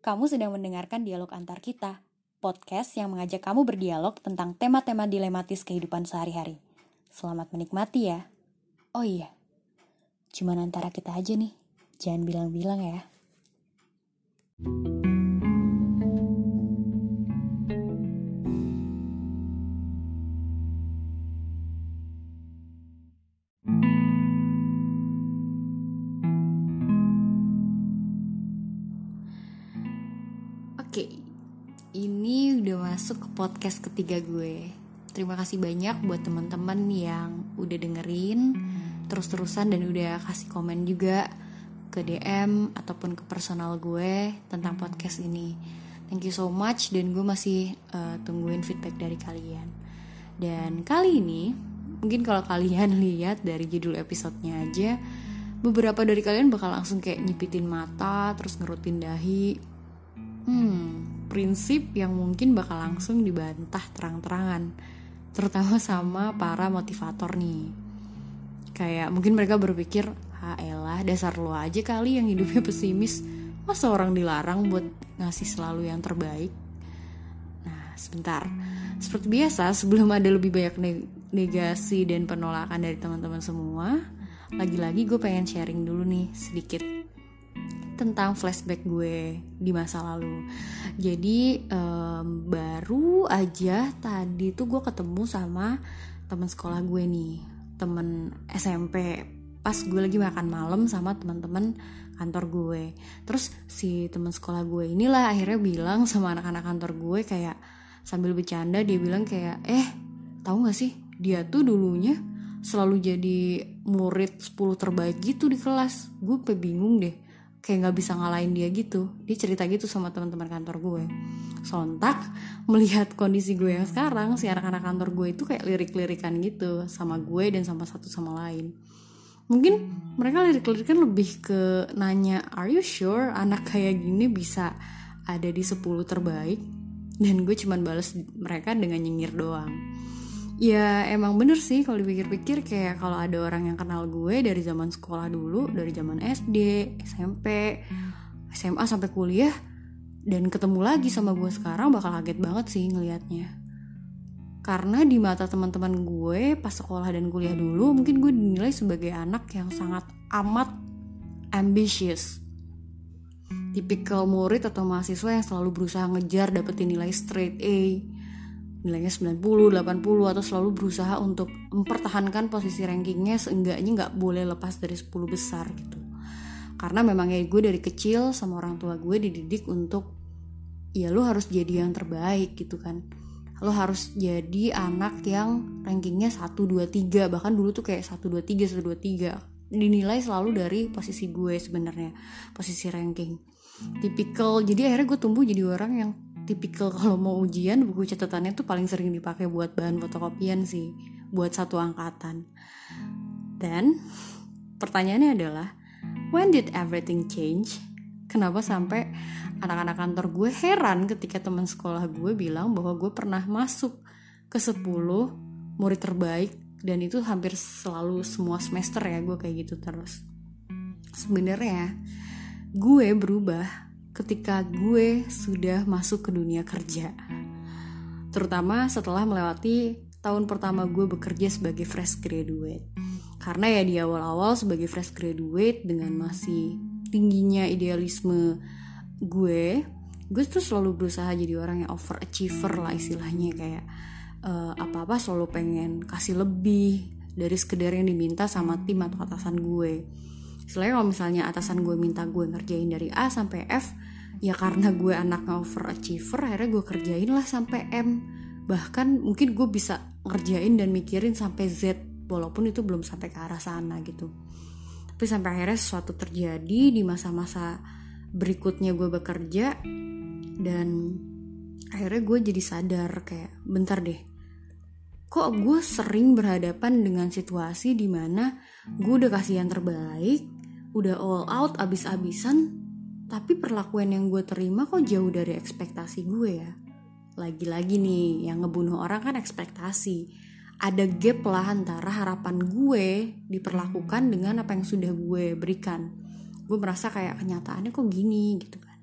Kamu sedang mendengarkan dialog antar kita, podcast yang mengajak kamu berdialog tentang tema-tema dilematis kehidupan sehari-hari. Selamat menikmati ya. Oh iya, cuman antara kita aja nih, jangan bilang-bilang ya. Oke, masuk ke podcast ketiga gue. Terima kasih banyak buat teman-teman yang udah dengerin terus-terusan dan udah kasih komen juga ke DM ataupun ke personal gue tentang podcast ini. Thank you so much dan gue masih uh, tungguin feedback dari kalian. Dan kali ini, mungkin kalau kalian lihat dari judul episodenya aja, beberapa dari kalian bakal langsung kayak nyipitin mata, terus ngerutin dahi, Hmm, prinsip yang mungkin bakal langsung dibantah terang-terangan, terutama sama para motivator nih. Kayak mungkin mereka berpikir, ah elah dasar lo aja kali yang hidupnya pesimis, masa orang dilarang buat ngasih selalu yang terbaik. Nah, sebentar. Seperti biasa, sebelum ada lebih banyak negasi dan penolakan dari teman-teman semua, lagi-lagi gue pengen sharing dulu nih sedikit tentang flashback gue di masa lalu. Jadi um, baru aja tadi tuh gue ketemu sama teman sekolah gue nih, temen SMP. Pas gue lagi makan malam sama teman-teman kantor gue. Terus si teman sekolah gue inilah akhirnya bilang sama anak-anak kantor gue kayak sambil bercanda dia bilang kayak eh tahu gak sih dia tuh dulunya selalu jadi murid 10 terbaik gitu di kelas. Gue bingung deh kayak nggak bisa ngalahin dia gitu. Dia cerita gitu sama teman-teman kantor gue. Sontak melihat kondisi gue yang sekarang si anak-anak kantor gue itu kayak lirik-lirikan gitu sama gue dan sama satu sama lain. Mungkin mereka lirik-lirikan lebih ke nanya are you sure anak kayak gini bisa ada di 10 terbaik? Dan gue cuman balas mereka dengan nyengir doang ya emang bener sih kalau dipikir-pikir kayak kalau ada orang yang kenal gue dari zaman sekolah dulu dari zaman SD SMP SMA sampai kuliah dan ketemu lagi sama gue sekarang bakal kaget banget sih ngelihatnya karena di mata teman-teman gue pas sekolah dan kuliah dulu mungkin gue dinilai sebagai anak yang sangat amat ambitious. Tipikal murid atau mahasiswa yang selalu berusaha ngejar dapetin nilai straight A nilainya 90, 80 atau selalu berusaha untuk mempertahankan posisi rankingnya seenggaknya nggak boleh lepas dari 10 besar gitu. Karena memang ya gue dari kecil sama orang tua gue dididik untuk ya lo harus jadi yang terbaik gitu kan. Lo harus jadi anak yang rankingnya 1, 2, 3 bahkan dulu tuh kayak 1, 2, 3, 1, 2, 3 dinilai selalu dari posisi gue sebenarnya posisi ranking. Tipikal jadi akhirnya gue tumbuh jadi orang yang tipikal kalau mau ujian buku catatannya tuh paling sering dipakai buat bahan fotokopian sih buat satu angkatan. Dan pertanyaannya adalah when did everything change? Kenapa sampai anak-anak kantor gue heran ketika teman sekolah gue bilang bahwa gue pernah masuk ke 10 murid terbaik dan itu hampir selalu semua semester ya gue kayak gitu terus. Sebenarnya gue berubah ketika gue sudah masuk ke dunia kerja. Terutama setelah melewati tahun pertama gue bekerja sebagai fresh graduate. Karena ya di awal-awal sebagai fresh graduate dengan masih tingginya idealisme gue, gue tuh selalu berusaha jadi orang yang overachiever lah istilahnya kayak uh, apa-apa selalu pengen kasih lebih dari sekedar yang diminta sama tim atau atasan gue. Selain kalau misalnya atasan gue minta gue ngerjain dari A sampai F, ya karena gue anak overachiever akhirnya gue kerjain lah sampai M. Bahkan mungkin gue bisa ngerjain dan mikirin sampai Z walaupun itu belum sampai ke arah sana gitu. Tapi sampai akhirnya sesuatu terjadi di masa-masa berikutnya gue bekerja dan akhirnya gue jadi sadar kayak bentar deh kok gue sering berhadapan dengan situasi di mana gue udah kasih yang terbaik udah all out abis-abisan tapi perlakuan yang gue terima kok jauh dari ekspektasi gue ya. Lagi-lagi nih, yang ngebunuh orang kan ekspektasi. Ada gap lah antara harapan gue diperlakukan dengan apa yang sudah gue berikan. Gue merasa kayak kenyataannya kok gini gitu kan.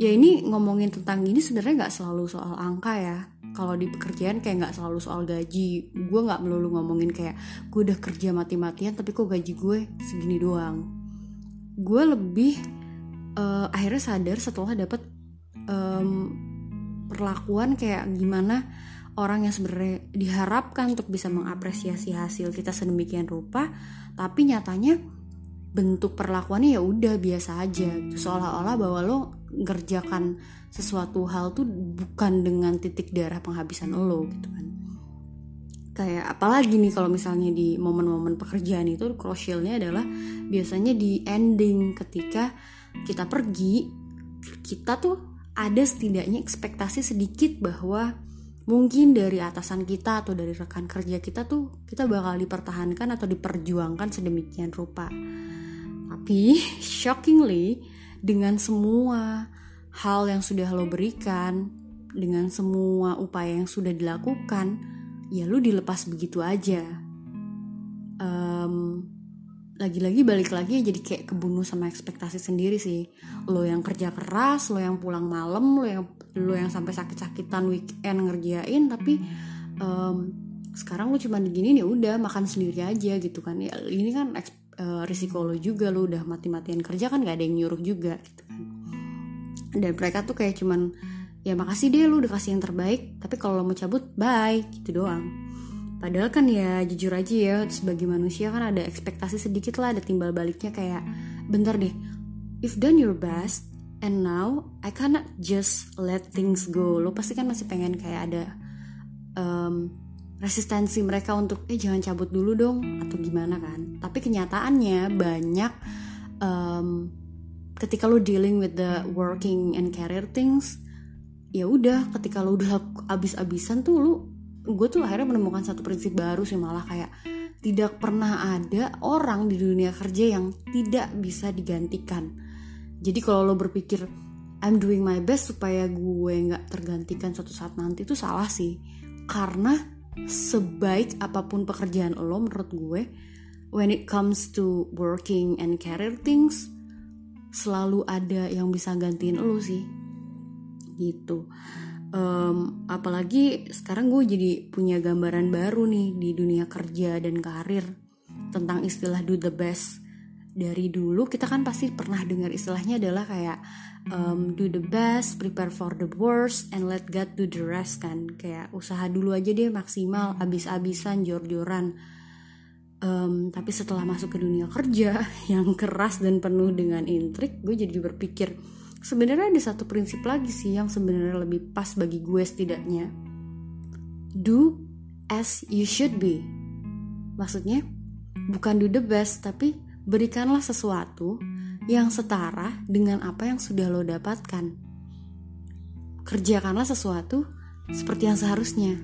ya ini ngomongin tentang ini sebenarnya nggak selalu soal angka ya kalau di pekerjaan kayak nggak selalu soal gaji gue nggak melulu ngomongin kayak gue udah kerja mati-matian tapi kok gaji gue segini doang gue lebih uh, akhirnya sadar setelah dapat um, perlakuan kayak gimana orang yang sebenarnya diharapkan untuk bisa mengapresiasi hasil kita sedemikian rupa tapi nyatanya bentuk perlakuannya ya udah biasa aja. Seolah-olah bahwa lo ngerjakan sesuatu hal tuh bukan dengan titik darah penghabisan lo gitu kan kayak apalagi nih kalau misalnya di momen-momen pekerjaan itu crucialnya adalah biasanya di ending ketika kita pergi kita tuh ada setidaknya ekspektasi sedikit bahwa mungkin dari atasan kita atau dari rekan kerja kita tuh kita bakal dipertahankan atau diperjuangkan sedemikian rupa. Tapi shockingly dengan semua hal yang sudah lo berikan, dengan semua upaya yang sudah dilakukan, ya lo dilepas begitu aja. Um, lagi-lagi balik lagi ya jadi kayak kebunuh sama ekspektasi sendiri sih. Lo yang kerja keras lo yang pulang malam lo yang lo yang sampai sakit-sakitan weekend ngerjain tapi um, sekarang lo cuma begini nih udah makan sendiri aja gitu kan. Ya ini kan uh, risiko lo juga lo udah mati-matian kerja kan gak ada yang nyuruh juga gitu kan. Dan mereka tuh kayak cuman ya makasih deh lu udah kasih yang terbaik. Tapi kalau lo mau cabut bye. Gitu doang. Padahal kan ya jujur aja ya sebagai manusia kan ada ekspektasi sedikit lah ada timbal baliknya kayak bentar deh you've done your best and now I cannot just let things go. Lo pasti kan masih pengen kayak ada um, resistensi mereka untuk eh jangan cabut dulu dong atau gimana kan. Tapi kenyataannya banyak um, ketika lo dealing with the working and career things ya udah ketika lo udah abis-abisan tuh lo gue tuh akhirnya menemukan satu prinsip baru sih malah kayak tidak pernah ada orang di dunia kerja yang tidak bisa digantikan. Jadi kalau lo berpikir I'm doing my best supaya gue nggak tergantikan suatu saat nanti itu salah sih. Karena sebaik apa pun pekerjaan lo menurut gue when it comes to working and career things selalu ada yang bisa gantiin lo sih gitu. Um, apalagi sekarang gue jadi punya gambaran baru nih di dunia kerja dan karir tentang istilah do the best. Dari dulu kita kan pasti pernah dengar istilahnya adalah kayak um, do the best, prepare for the worst, and let God do the rest kan. Kayak usaha dulu aja deh maksimal, abis-abisan, jor-joran. Um, tapi setelah masuk ke dunia kerja yang keras dan penuh dengan intrik gue jadi berpikir sebenarnya ada satu prinsip lagi sih yang sebenarnya lebih pas bagi gue setidaknya. Do as you should be. Maksudnya bukan do the best tapi berikanlah sesuatu yang setara dengan apa yang sudah lo dapatkan. Kerjakanlah sesuatu seperti yang seharusnya.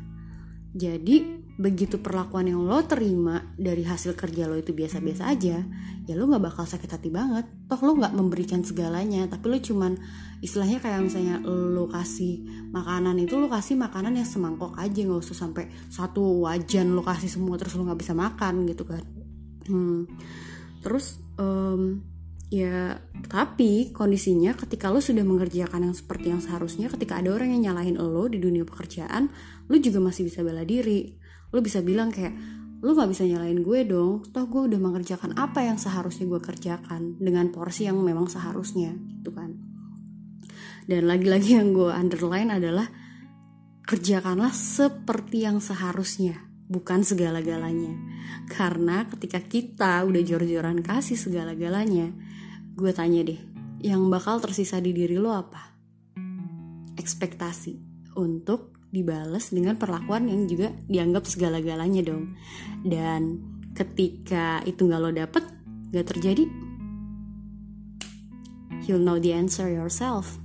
Jadi begitu perlakuan yang lo terima dari hasil kerja lo itu biasa-biasa aja ya lo nggak bakal sakit hati banget. Toh lo nggak memberikan segalanya tapi lo cuman istilahnya kayak misalnya lo kasih makanan itu lo kasih makanan yang semangkok aja nggak usah sampai satu wajan lo kasih semua terus lo nggak bisa makan gitu kan. Hmm. terus um, ya tapi kondisinya ketika lo sudah mengerjakan yang seperti yang seharusnya ketika ada orang yang nyalahin lo di dunia pekerjaan lo juga masih bisa bela diri lo bisa bilang kayak lo gak bisa nyalain gue dong. Toh gue udah mengerjakan apa yang seharusnya gue kerjakan dengan porsi yang memang seharusnya gitu kan. Dan lagi-lagi yang gue underline adalah kerjakanlah seperti yang seharusnya bukan segala-galanya. Karena ketika kita udah jor-joran kasih segala-galanya gue tanya deh yang bakal tersisa di diri lo apa? Ekspektasi untuk dibales dengan perlakuan yang juga dianggap segala-galanya dong. Dan ketika itu nggak lo dapet nggak terjadi you'll know the answer yourself